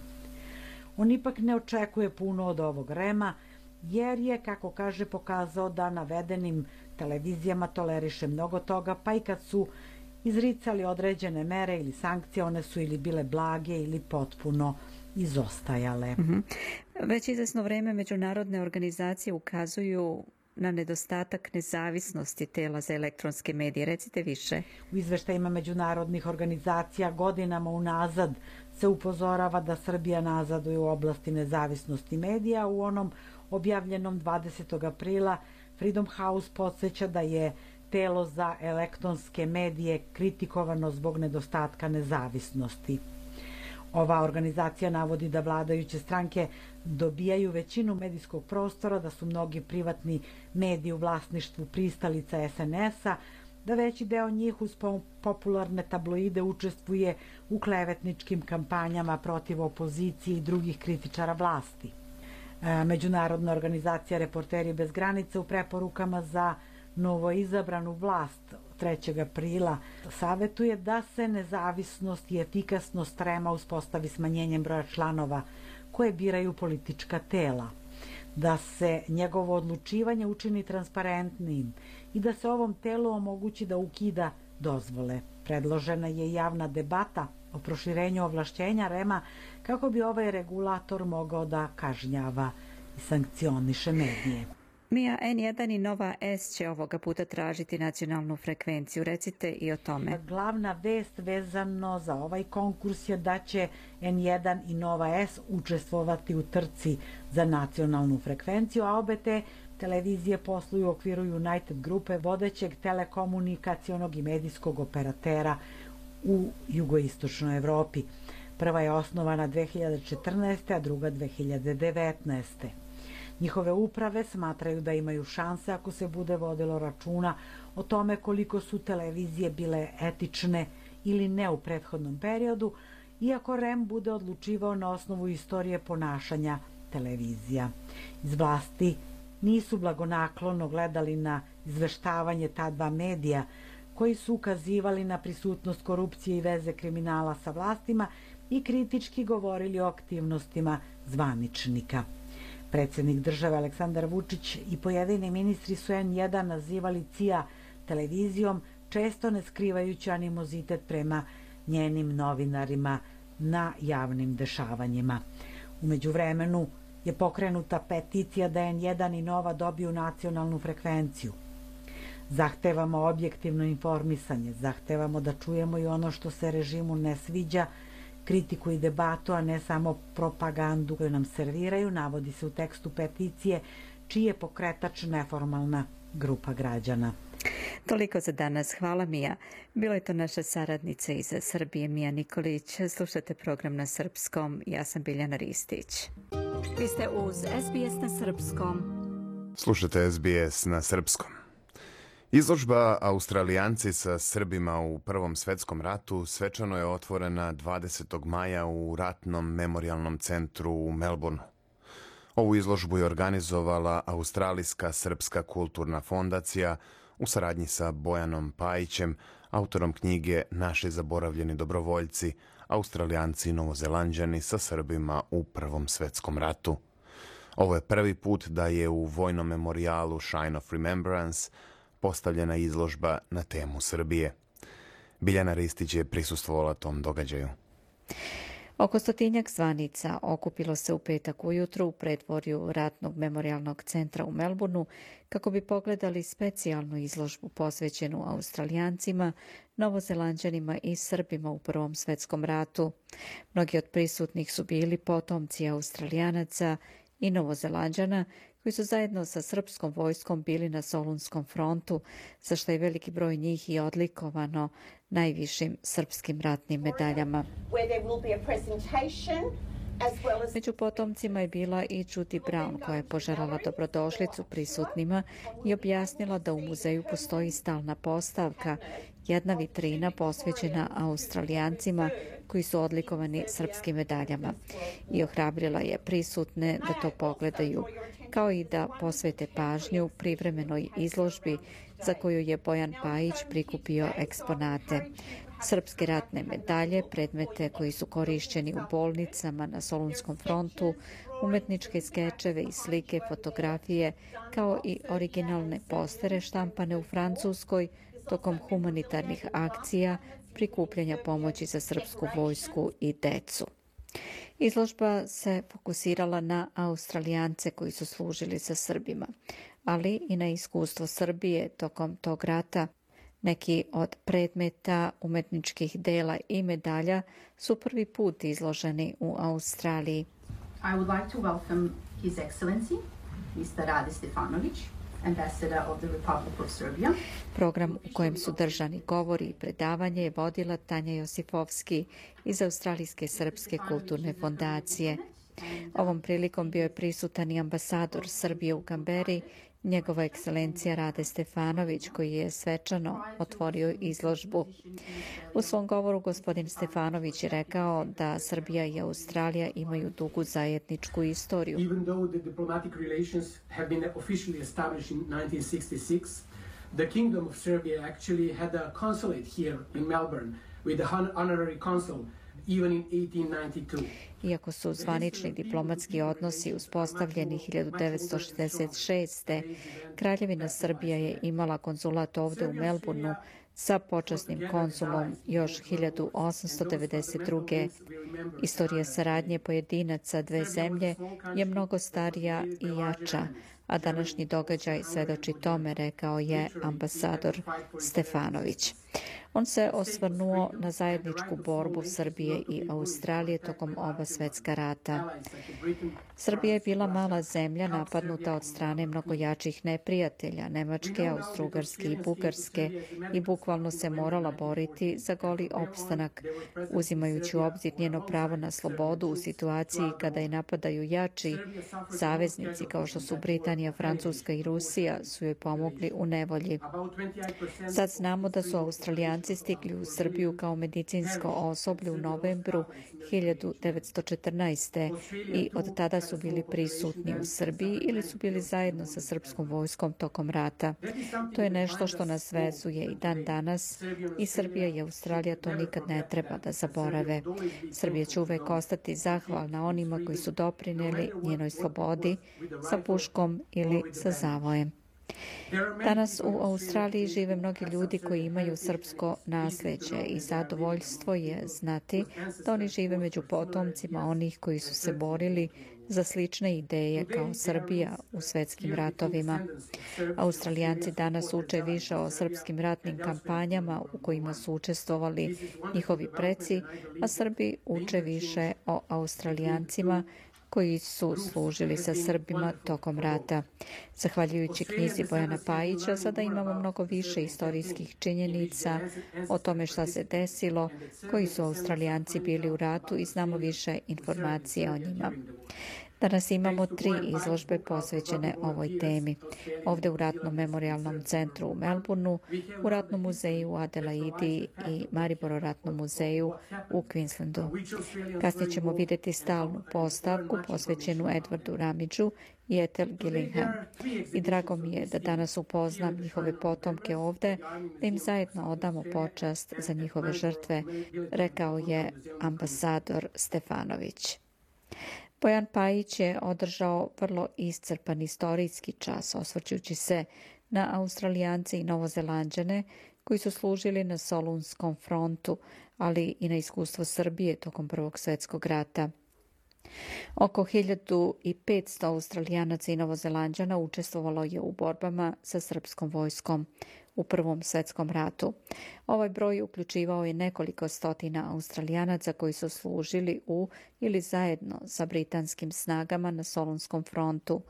On ipak ne očekuje puno od ovog rema, jer je, kako kaže, pokazao da navedenim televizijama toleriše mnogo toga, pa i kad su izricali određene mere ili sankcije, one su ili bile blage ili potpuno izostajale. Mm -hmm. Već izvesno vreme međunarodne organizacije ukazuju na nedostatak nezavisnosti tela za elektronske medije. Recite više. U izveštajima međunarodnih organizacija godinama unazad se upozorava da Srbija nazaduje u oblasti nezavisnosti medija. U onom objavljenom 20. aprila Freedom House podsjeća da je telo za elektronske medije kritikovano zbog nedostatka nezavisnosti. Ova organizacija navodi da vladajuće stranke dobijaju većinu medijskog prostora, da su mnogi privatni mediji u vlasništvu pristalica SNS-a, da veći deo njih uz popularne tabloide učestvuje u klevetničkim kampanjama protiv opozicije i drugih kritičara vlasti. E, Međunarodna organizacija Reporteri bez granica u preporukama za novo izabranu vlast 3. aprila savetuje da se nezavisnost i efikasnost REMA uspostavi smanjenjem broja članova koje biraju politička tela, da se njegovo odlučivanje učini transparentnim i da se ovom telu omogući da ukida dozvole. Predložena je javna debata o proširenju ovlašćenja REMA kako bi ovaj regulator mogao da kažnjava i sankcioniše medije. Mija N1 i Nova S će ovoga puta tražiti nacionalnu frekvenciju. Recite i o tome. Glavna vest vezano za ovaj konkurs je da će N1 i Nova S učestvovati u trci za nacionalnu frekvenciju, a obe te televizije posluju u okviru United grupe vodećeg telekomunikacionog i medijskog operatera u jugoistočnoj Evropi. Prva je osnovana 2014. a druga 2019. Njihove uprave smatraju da imaju šanse ako se bude vodilo računa o tome koliko su televizije bile etične ili ne u prethodnom periodu, iako REM bude odlučivao na osnovu istorije ponašanja televizija. Iz vlasti nisu blagonaklono gledali na izveštavanje ta dva medija koji su ukazivali na prisutnost korupcije i veze kriminala sa vlastima i kritički govorili o aktivnostima zvaničnika. Predsednik države Aleksandar Vučić i pojedini ministri su N1 nazivali CIA televizijom, često ne skrivajući animozitet prema njenim novinarima na javnim dešavanjima. Umeđu vremenu je pokrenuta peticija da N1 i Nova dobiju nacionalnu frekvenciju. Zahtevamo objektivno informisanje, zahtevamo da čujemo i ono što se režimu ne sviđa, kritiku i debatu, a ne samo propagandu koju nam serviraju, navodi se u tekstu peticije, čiji je pokretač neformalna grupa građana. Toliko za danas. Hvala Mija. Bilo je to naša saradnica iz Srbije, Mija Nikolić. Slušate program na srpskom. Ja sam Biljana Ristić. Vi ste uz SBS na srpskom. Slušate SBS na srpskom. Izložba Australijanci sa Srbima u Prvom svetskom ratu svečano je otvorena 20. maja u Ratnom memorialnom centru u Melbourneu. Ovu izložbu je organizovala Australijska srpska kulturna fondacija u saradnji sa Bojanom Pajićem, autorom knjige Naši zaboravljeni dobrovoljci, Australijanci i Novozelanđani sa Srbima u Prvom svetskom ratu. Ovo je prvi put da je u vojnom memorialu Shine of Remembrance postavljena izložba na temu Srbije. Biljana Ristić je prisustvovala tom događaju. Oko stotinjak zvanica okupilo se u petak ujutru u predvorju Ratnog memorialnog centra u Melbourneu kako bi pogledali specijalnu izložbu posvećenu Australijancima, Novozelanđanima i Srbima u Prvom svetskom ratu. Mnogi od prisutnih su bili potomci Australijanaca i Novozelanđana koji su zajedno sa srpskom vojskom bili na Solunskom frontu, za što je veliki broj njih i odlikovano najvišim srpskim ratnim medaljama. Među potomcima je bila i Judy Brown koja je poželala dobrodošlicu prisutnima i objasnila da u muzeju postoji stalna postavka, jedna vitrina posvećena Australijancima koji su odlikovani srpskim medaljama i ohrabrila je prisutne da to pogledaju, kao i da posvete pažnju privremenoj izložbi za koju je Bojan Pajić prikupio eksponate. Srpske ratne medalje, predmete koji su korišćeni u bolnicama na Solunskom frontu, umetničke skečeve i slike, fotografije, kao i originalne postere štampane u Francuskoj tokom humanitarnih akcija prikupljanja pomoći za srpsku vojsku i decu. Izložba se fokusirala na Australijance koji su služili sa Srbima, ali i na iskustvo Srbije tokom tog rata. Neki od predmeta, umetničkih dela i medalja su prvi put izloženi u Australiji. I would like to welcome His Excellency, Mr. Rade Stefanović, of the Republic of Serbia. Program u kojem su držani govori i predavanje je vodila Tanja Josifovski iz Australijske srpske kulturne fondacije. Ovom prilikom bio je prisutan i ambasador Srbije u Kamberi njegova ekscelencija Rade Stefanović koji je svečano otvorio izložbu. U svom govoru gospodin Stefanović je rekao da Srbija i Australija imaju dugu zajedničku istoriju. Even though the diplomatic relations have been officially established in 1966, the Kingdom of Serbia actually had a consulate here in Melbourne with a honorary consul even in 1892. Iako su zvanični diplomatski odnosi uspostavljeni 1966. Kraljevina Srbija je imala konzulat ovde u Melbourneu sa počasnim konsulom još 1892. Istorija saradnje pojedinaca dve zemlje je mnogo starija i jača, a današnji događaj svedoči tome, rekao je ambasador Stefanović. On se osvrnuo na zajedničku borbu Srbije i Australije tokom oba svetska rata. Srbija je bila mala zemlja napadnuta od strane mnogo jačih neprijatelja, Nemačke, Austrougarske i Bugarske i bukvalno se morala boriti za goli opstanak, uzimajući u obzir njeno pravo na slobodu u situaciji kada je napadaju jači saveznici kao što su Britanija, Francuska i Rusija su joj pomogli u nevolji. Sad znamo da su Australijanci stigli u Srbiju kao medicinsko osoblje u novembru 1914. i od tada su bili prisutni u Srbiji ili su bili zajedno sa srpskom vojskom tokom rata. To je nešto što nas vezuje i dan danas i Srbija i Australija to nikad ne treba da zaborave. Srbija će uvek ostati zahvalna onima koji su doprineli njenoj slobodi sa puškom ili sa zavojem. Danas u Australiji žive mnogi ljudi koji imaju srpsko nasleđe i zadovoljstvo je znati da oni žive među potomcima onih koji su se borili za slične ideje kao Srbija u svetskim ratovima. Australijanci danas uče više o srpskim ratnim kampanjama u kojima su učestvovali njihovi preci, a Srbi uče više o Australijancima koji su služili sa Srbima tokom rata. Zahvaljujući knjizi Bojana Pajića, sada imamo mnogo više istorijskih činjenica o tome šta se desilo, koji su Australijanci bili u ratu i znamo više informacije o njima. Danas imamo tri izložbe posvećene ovoj temi. Ovde u Ratnom memorialnom centru u Melbourneu, u Ratnom muzeju u Adelaidi i Mariboro Ratnom muzeju u Queenslandu. Kasnije ćemo videti stalnu postavku posvećenu Edwardu Ramidžu i Ethel Gillingham. I drago mi je da danas upoznam njihove potomke ovde, da im zajedno odamo počast za njihove žrtve, rekao je ambasador Stefanović. Bojan Pajić je održao vrlo iscrpan istorijski čas, osvrćući se na Australijance i Novozelanđane koji su služili na Solunskom frontu, ali i na iskustvo Srbije tokom Prvog svetskog rata. Oko 1500 Australijanaca i Novozelanđana učestvovalo je u borbama sa srpskom vojskom u Prvom svetskom ratu. Ovaj broj uključivao je nekoliko stotina Australijanaca koji su služili u ili zajedno sa britanskim snagama na Solunskom frontu.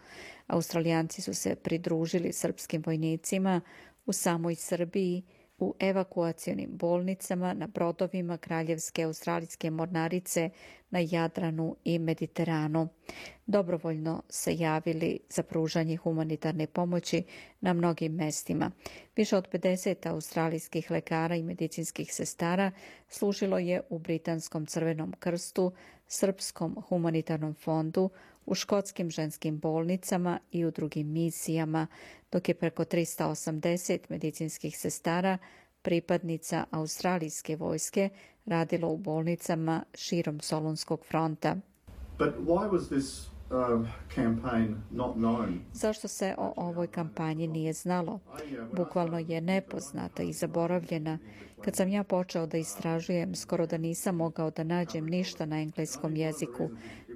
Australijanci su se pridružili srpskim vojnicima u samoj Srbiji u evakuacionim bolnicama na brodovima Kraljevske australijske mornarice na Jadranu i Mediteranu. Dobrovoljno se javili za pružanje humanitarne pomoći na mnogim mestima. Više od 50 australijskih lekara i medicinskih sestara služilo je u Britanskom crvenom krstu, Srpskom humanitarnom fondu, u škotskim ženskim bolnicama i u drugim misijama, dok je preko 380 medicinskih sestara pripadnica australijske vojske radilo u bolnicama širom Solunskog fronta. But why was this Zašto se o ovoj kampanji nije znalo? Bukvalno je nepoznata i zaboravljena. Kad sam ja počeo da istražujem, skoro da nisam mogao da nađem ništa na engleskom jeziku.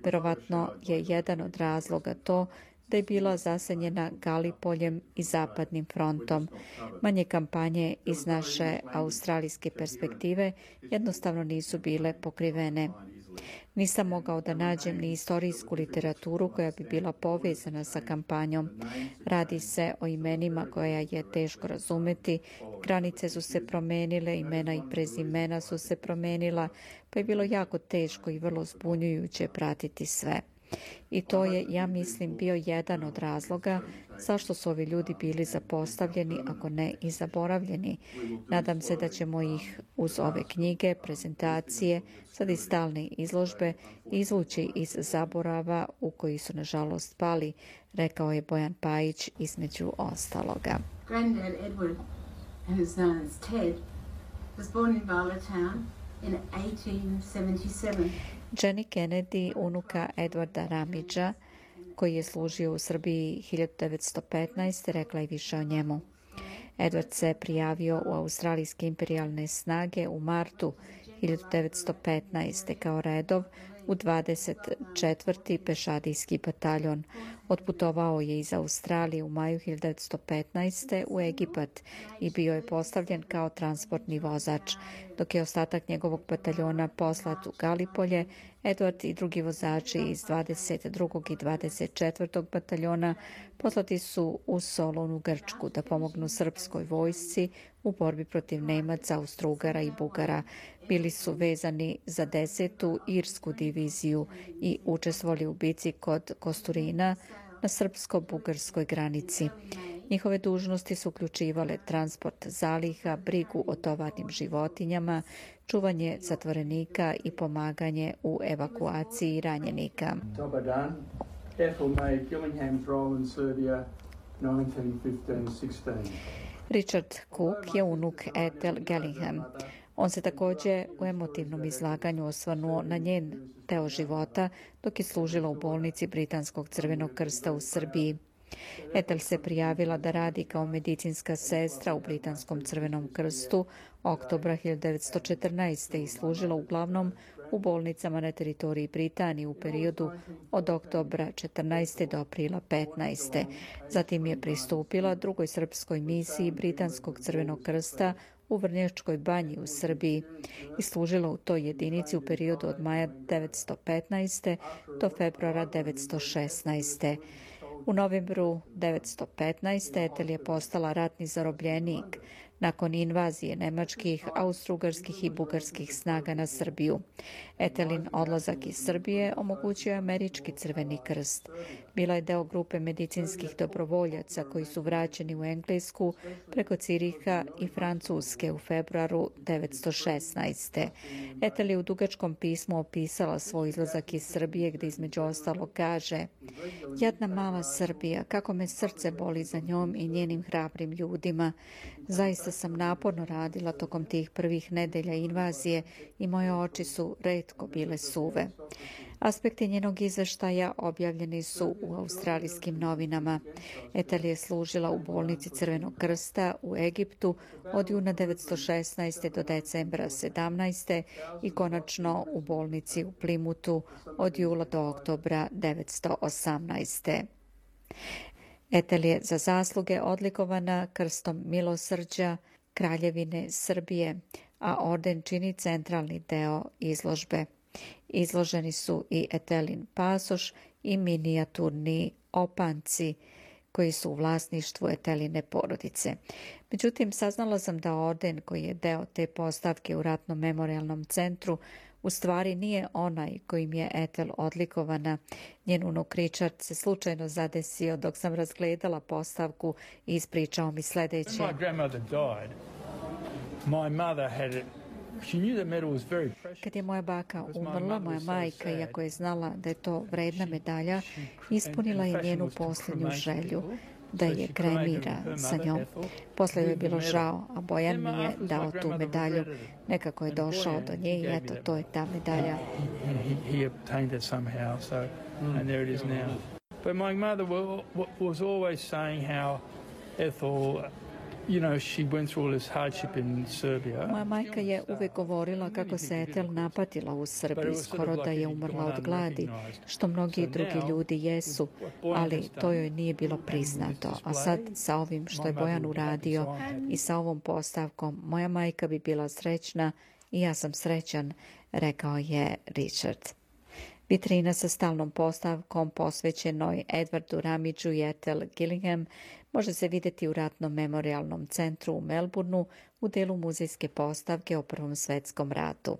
Verovatno je jedan od razloga to da je bila zasenjena Galipoljem i Zapadnim frontom. Manje kampanje iz naše australijske perspektive jednostavno nisu bile pokrivene. Nisam mogao da nađem ni istorijsku literaturu koja bi bila povezana sa kampanjom. Radi se o imenima koja je teško razumeti, granice su se promenile, imena i prezimena su se promenila, pa je bilo jako teško i vrlo zbunjujuće pratiti sve. I to je, ja mislim, bio jedan od razloga zašto su ovi ljudi bili zapostavljeni, ako ne i zaboravljeni. Nadam se da ćemo ih uz ove knjige, prezentacije, sad i stalne izložbe izvući iz zaborava u koji su nažalost pali, rekao je Bojan Pajić između ostaloga. Granddad Edward, who's known as Ted, was born in Barlowtown in 1877. Jenny Kennedy, unuka Edwarda Ramidža, koji je služio u Srbiji 1915. rekla je više o njemu. Edward se prijavio u australijske imperialne snage u martu 1915. kao redov u 24. pešadijski bataljon. Otputovao je iz Australije u maju 1915. u Egipat i bio je postavljen kao transportni vozač. Dok je ostatak njegovog bataljona poslat u Galipolje, Edward i drugi vozači iz 22. i 24. bataljona poslati su u Solon Grčku da pomognu srpskoj vojsci u borbi protiv Nemaca, Austrugara i Bugara. Bili su vezani za desetu Irsku diviziju i učestvovali u bici kod Kosturina na srpsko-bugarskoj granici. Njihove dužnosti su uključivale transport zaliha, brigu o tovarnim životinjama, čuvanje zatvorenika i pomaganje u evakuaciji ranjenika. Dobar dan. Ethel May, Gillingham, Roland, Serbia, 1915-16. Richard Cook je unuk Ethel Gellingham. On se takođe u emotivnom izlaganju osvanuo na njen deo života dok je služila u bolnici Britanskog crvenog krsta u Srbiji. Etel se prijavila da radi kao medicinska sestra u Britanskom crvenom krstu oktobra 1914. i služila uglavnom u bolnicama na teritoriji Britanije u periodu od oktobra 14. do aprila 15. Zatim je pristupila drugoj srpskoj misiji Britanskog crvenog krsta u Vrnjačkoj banji u Srbiji i služila u toj jedinici u periodu od maja 1915. do februara 1916. U novembru 1915. Etel je postala ratni zarobljenik nakon invazije nemačkih, austrougarskih i bugarskih snaga na Srbiju. Etelin odlazak iz Srbije omogućio američki crveni krst. Bila je deo grupe medicinskih dobrovoljaca koji su vraćeni u Englesku preko Ciriha i Francuske u februaru 1916. Etel je u dugačkom pismu opisala svoj izlazak iz Srbije gdje između ostalo kaže Jadna mala Srbija, kako me srce boli za njom i njenim hrabrim ljudima. Zaista sam naporno radila tokom tih prvih nedelja invazije i moje oči su redko bile suve. Aspekti njenog izveštaja objavljeni su u australijskim novinama. Etel je služila u bolnici Crvenog krsta u Egiptu od juna 1916. do decembra 17. i konačno u bolnici u Plimutu od jula do oktobra 1918. Etel je za zasluge odlikovana krstom milosrđa Kraljevine Srbije, a orden čini centralni deo izložbe. Izloženi su i Etelin pasoš i minijaturni opanci koji su u vlasništvu Eteline porodice. Međutim, saznala sam da orden koji je deo te postavke u ratnom memorialnom centru u stvari nije onaj kojim je Etel odlikovana. Njen unuk Richard se slučajno zadesio dok sam razgledala postavku i ispričao mi sljedeće. Kad je moja baka umrla, moja majka, iako je znala da je to vredna medalja, ispunila je njenu posljednju želju da je kremira sa njom. Posle je bilo žao, a Bojan mi je dao tu medalju. Nekako je došao do nje i eto, to je ta medalja. But my mother was always saying how Ethel You know, she went through all this hardship in Serbia. Moja majka je uvek govorila kako se Etel napatila u Srbiji, skoro da je umrla od gladi, što mnogi drugi ljudi jesu, ali to joj nije bilo priznato. A sad sa ovim što je Bojan uradio i sa ovom postavkom, moja majka bi bila srećna i ja sam srećan, rekao je Richard. Vitrina sa stalnom postavkom posvećenoj Edwardu Ramidžu i Ethel Gillingham može se vidjeti u Ratnom memorialnom centru u Melbourneu u delu muzejske postavke o Prvom svetskom ratu.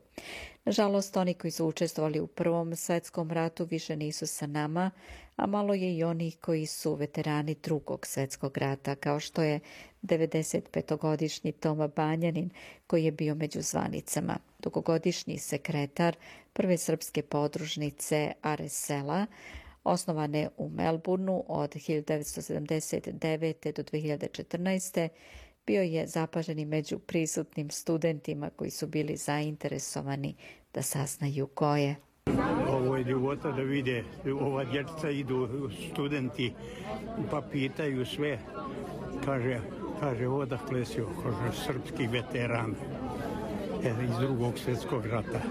Nažalost, oni koji su učestvovali u Prvom svetskom ratu više nisu sa nama, a malo je i onih koji su veterani drugog svjetskog rata, kao što je 95-godišnji Toma Banjanin, koji je bio među zvanicama, dugogodišnji sekretar prve srpske podružnice Aresela, osnovane u Melbourneu od 1979. do 2014. bio je zapaženi među prisutnim studentima koji su bili zainteresovani da saznaju ko je. Ovo je ljubota da vide, ova dječica idu studenti pa pitaju sve. Kaže, kaže odakle si, kaže, srpski veteran e, iz drugog svjetskog rata.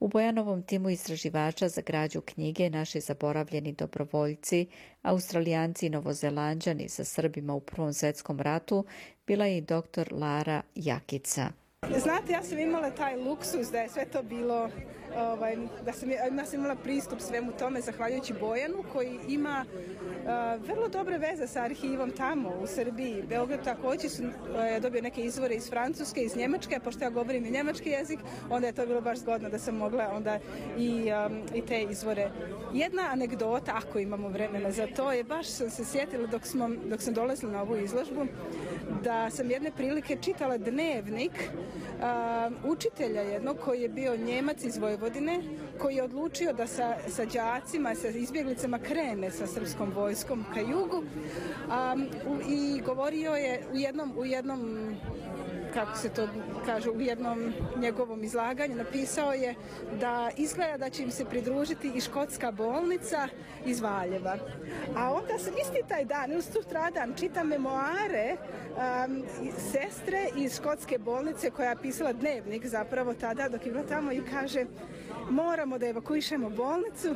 U Bojanovom timu istraživača za građu knjige naši zaboravljeni dobrovoljci, australijanci i novozelanđani sa Srbima u Prvom svjetskom ratu, bila je i doktor Lara Jakica. Znate, ja sam imala taj luksus da je sve to bilo ovaj, da sam, ja sam imala pristup svemu tome zahvaljujući Bojanu koji ima uh, vrlo dobre veze sa arhivom tamo u Srbiji. Beograd također su uh, dobio neke izvore iz Francuske, iz Njemačke, pošto ja govorim i njemački jezik, onda je to bilo baš zgodno da sam mogla onda i, um, i te izvore. Jedna anegdota, ako imamo vremena za to, je baš sam se sjetila dok, smo, dok sam dolazila na ovu izložbu, da sam jedne prilike čitala dnevnik uh, učitelja jednog koji je bio Njemac iz Vojvodine, koji je odlučio da sa, sa đacima, sa izbjeglicama krene sa srpskom vojskom ka jugu um, i govorio je u jednom, u jednom kako se to kaže u jednom njegovom izlaganju, napisao je da izgleda da će im se pridružiti i škotska bolnica iz Valjeva. A onda sam isti taj dan, ili sutradan, čitam memoare um, sestre iz škotske bolnice koja je pisala dnevnik zapravo tada dok je bila tamo i kaže moramo da evakuišemo bolnicu,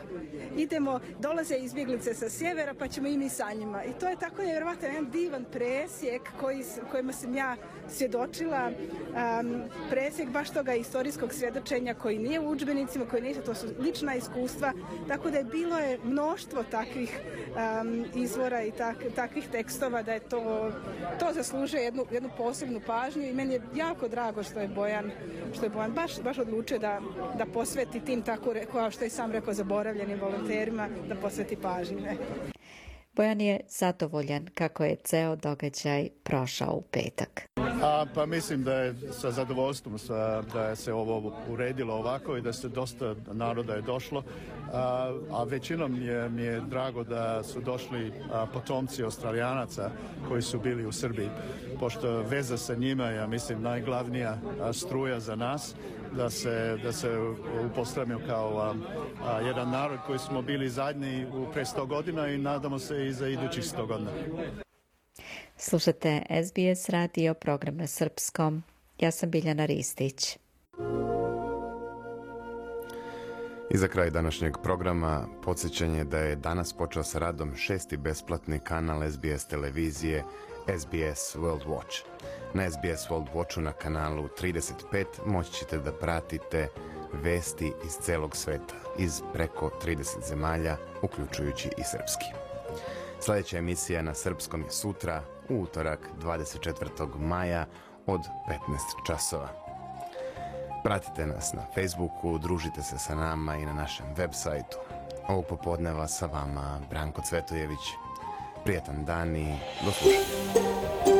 idemo, dolaze izbjeglice sa sjevera pa ćemo i mi sa njima. I to je tako nevjerovatno jedan divan presjek koji, kojima sam ja svjedočila um, presjek baš toga istorijskog svjedočenja koji nije u učbenicima, koji nije, to su lična iskustva, tako da je bilo je mnoštvo takvih um, izvora i tak, takvih tekstova da je to, to zaslužuje jednu, jednu posebnu pažnju i meni je jako drago što je Bojan, što je Bojan baš, baš odlučio da, da posveti tim tako, kao što je sam rekao, zaboravljenim volonterima, da posveti pažnju. Ne? Bojan je zadovoljan kako je ceo događaj prošao u petak. A, pa mislim da je sa zadovoljstvom sa, da je se ovo uredilo ovako i da se dosta naroda je došlo. A, a većinom je, mi je drago da su došli a, potomci australijanaca koji su bili u Srbiji, pošto veza sa njima je, ja mislim, najglavnija struja za nas da se, da se upostavimo kao a, a, jedan narod koji smo bili zadnji u pre 100 godina i nadamo se i za idućih 100 godina. Slušate SBS radio program na srpskom. Ja sam Biljana Ristić. I za kraj današnjeg programa podsjećanje da je danas počeo sa radom šesti besplatni kanal SBS televizije SBS World Watch. Na SBS World Watchu na kanalu 35 moći ćete da pratite vesti iz celog sveta, iz preko 30 zemalja, uključujući i srpski. Sljedeća emisija na srpskom je sutra, u utorak 24. maja od 15 časova. Pratite nas na Facebooku, družite se sa nama i na našem web sajtu. Ovog popodneva sa vama Branko Cvetojević. Prijetan dan i do slušanja.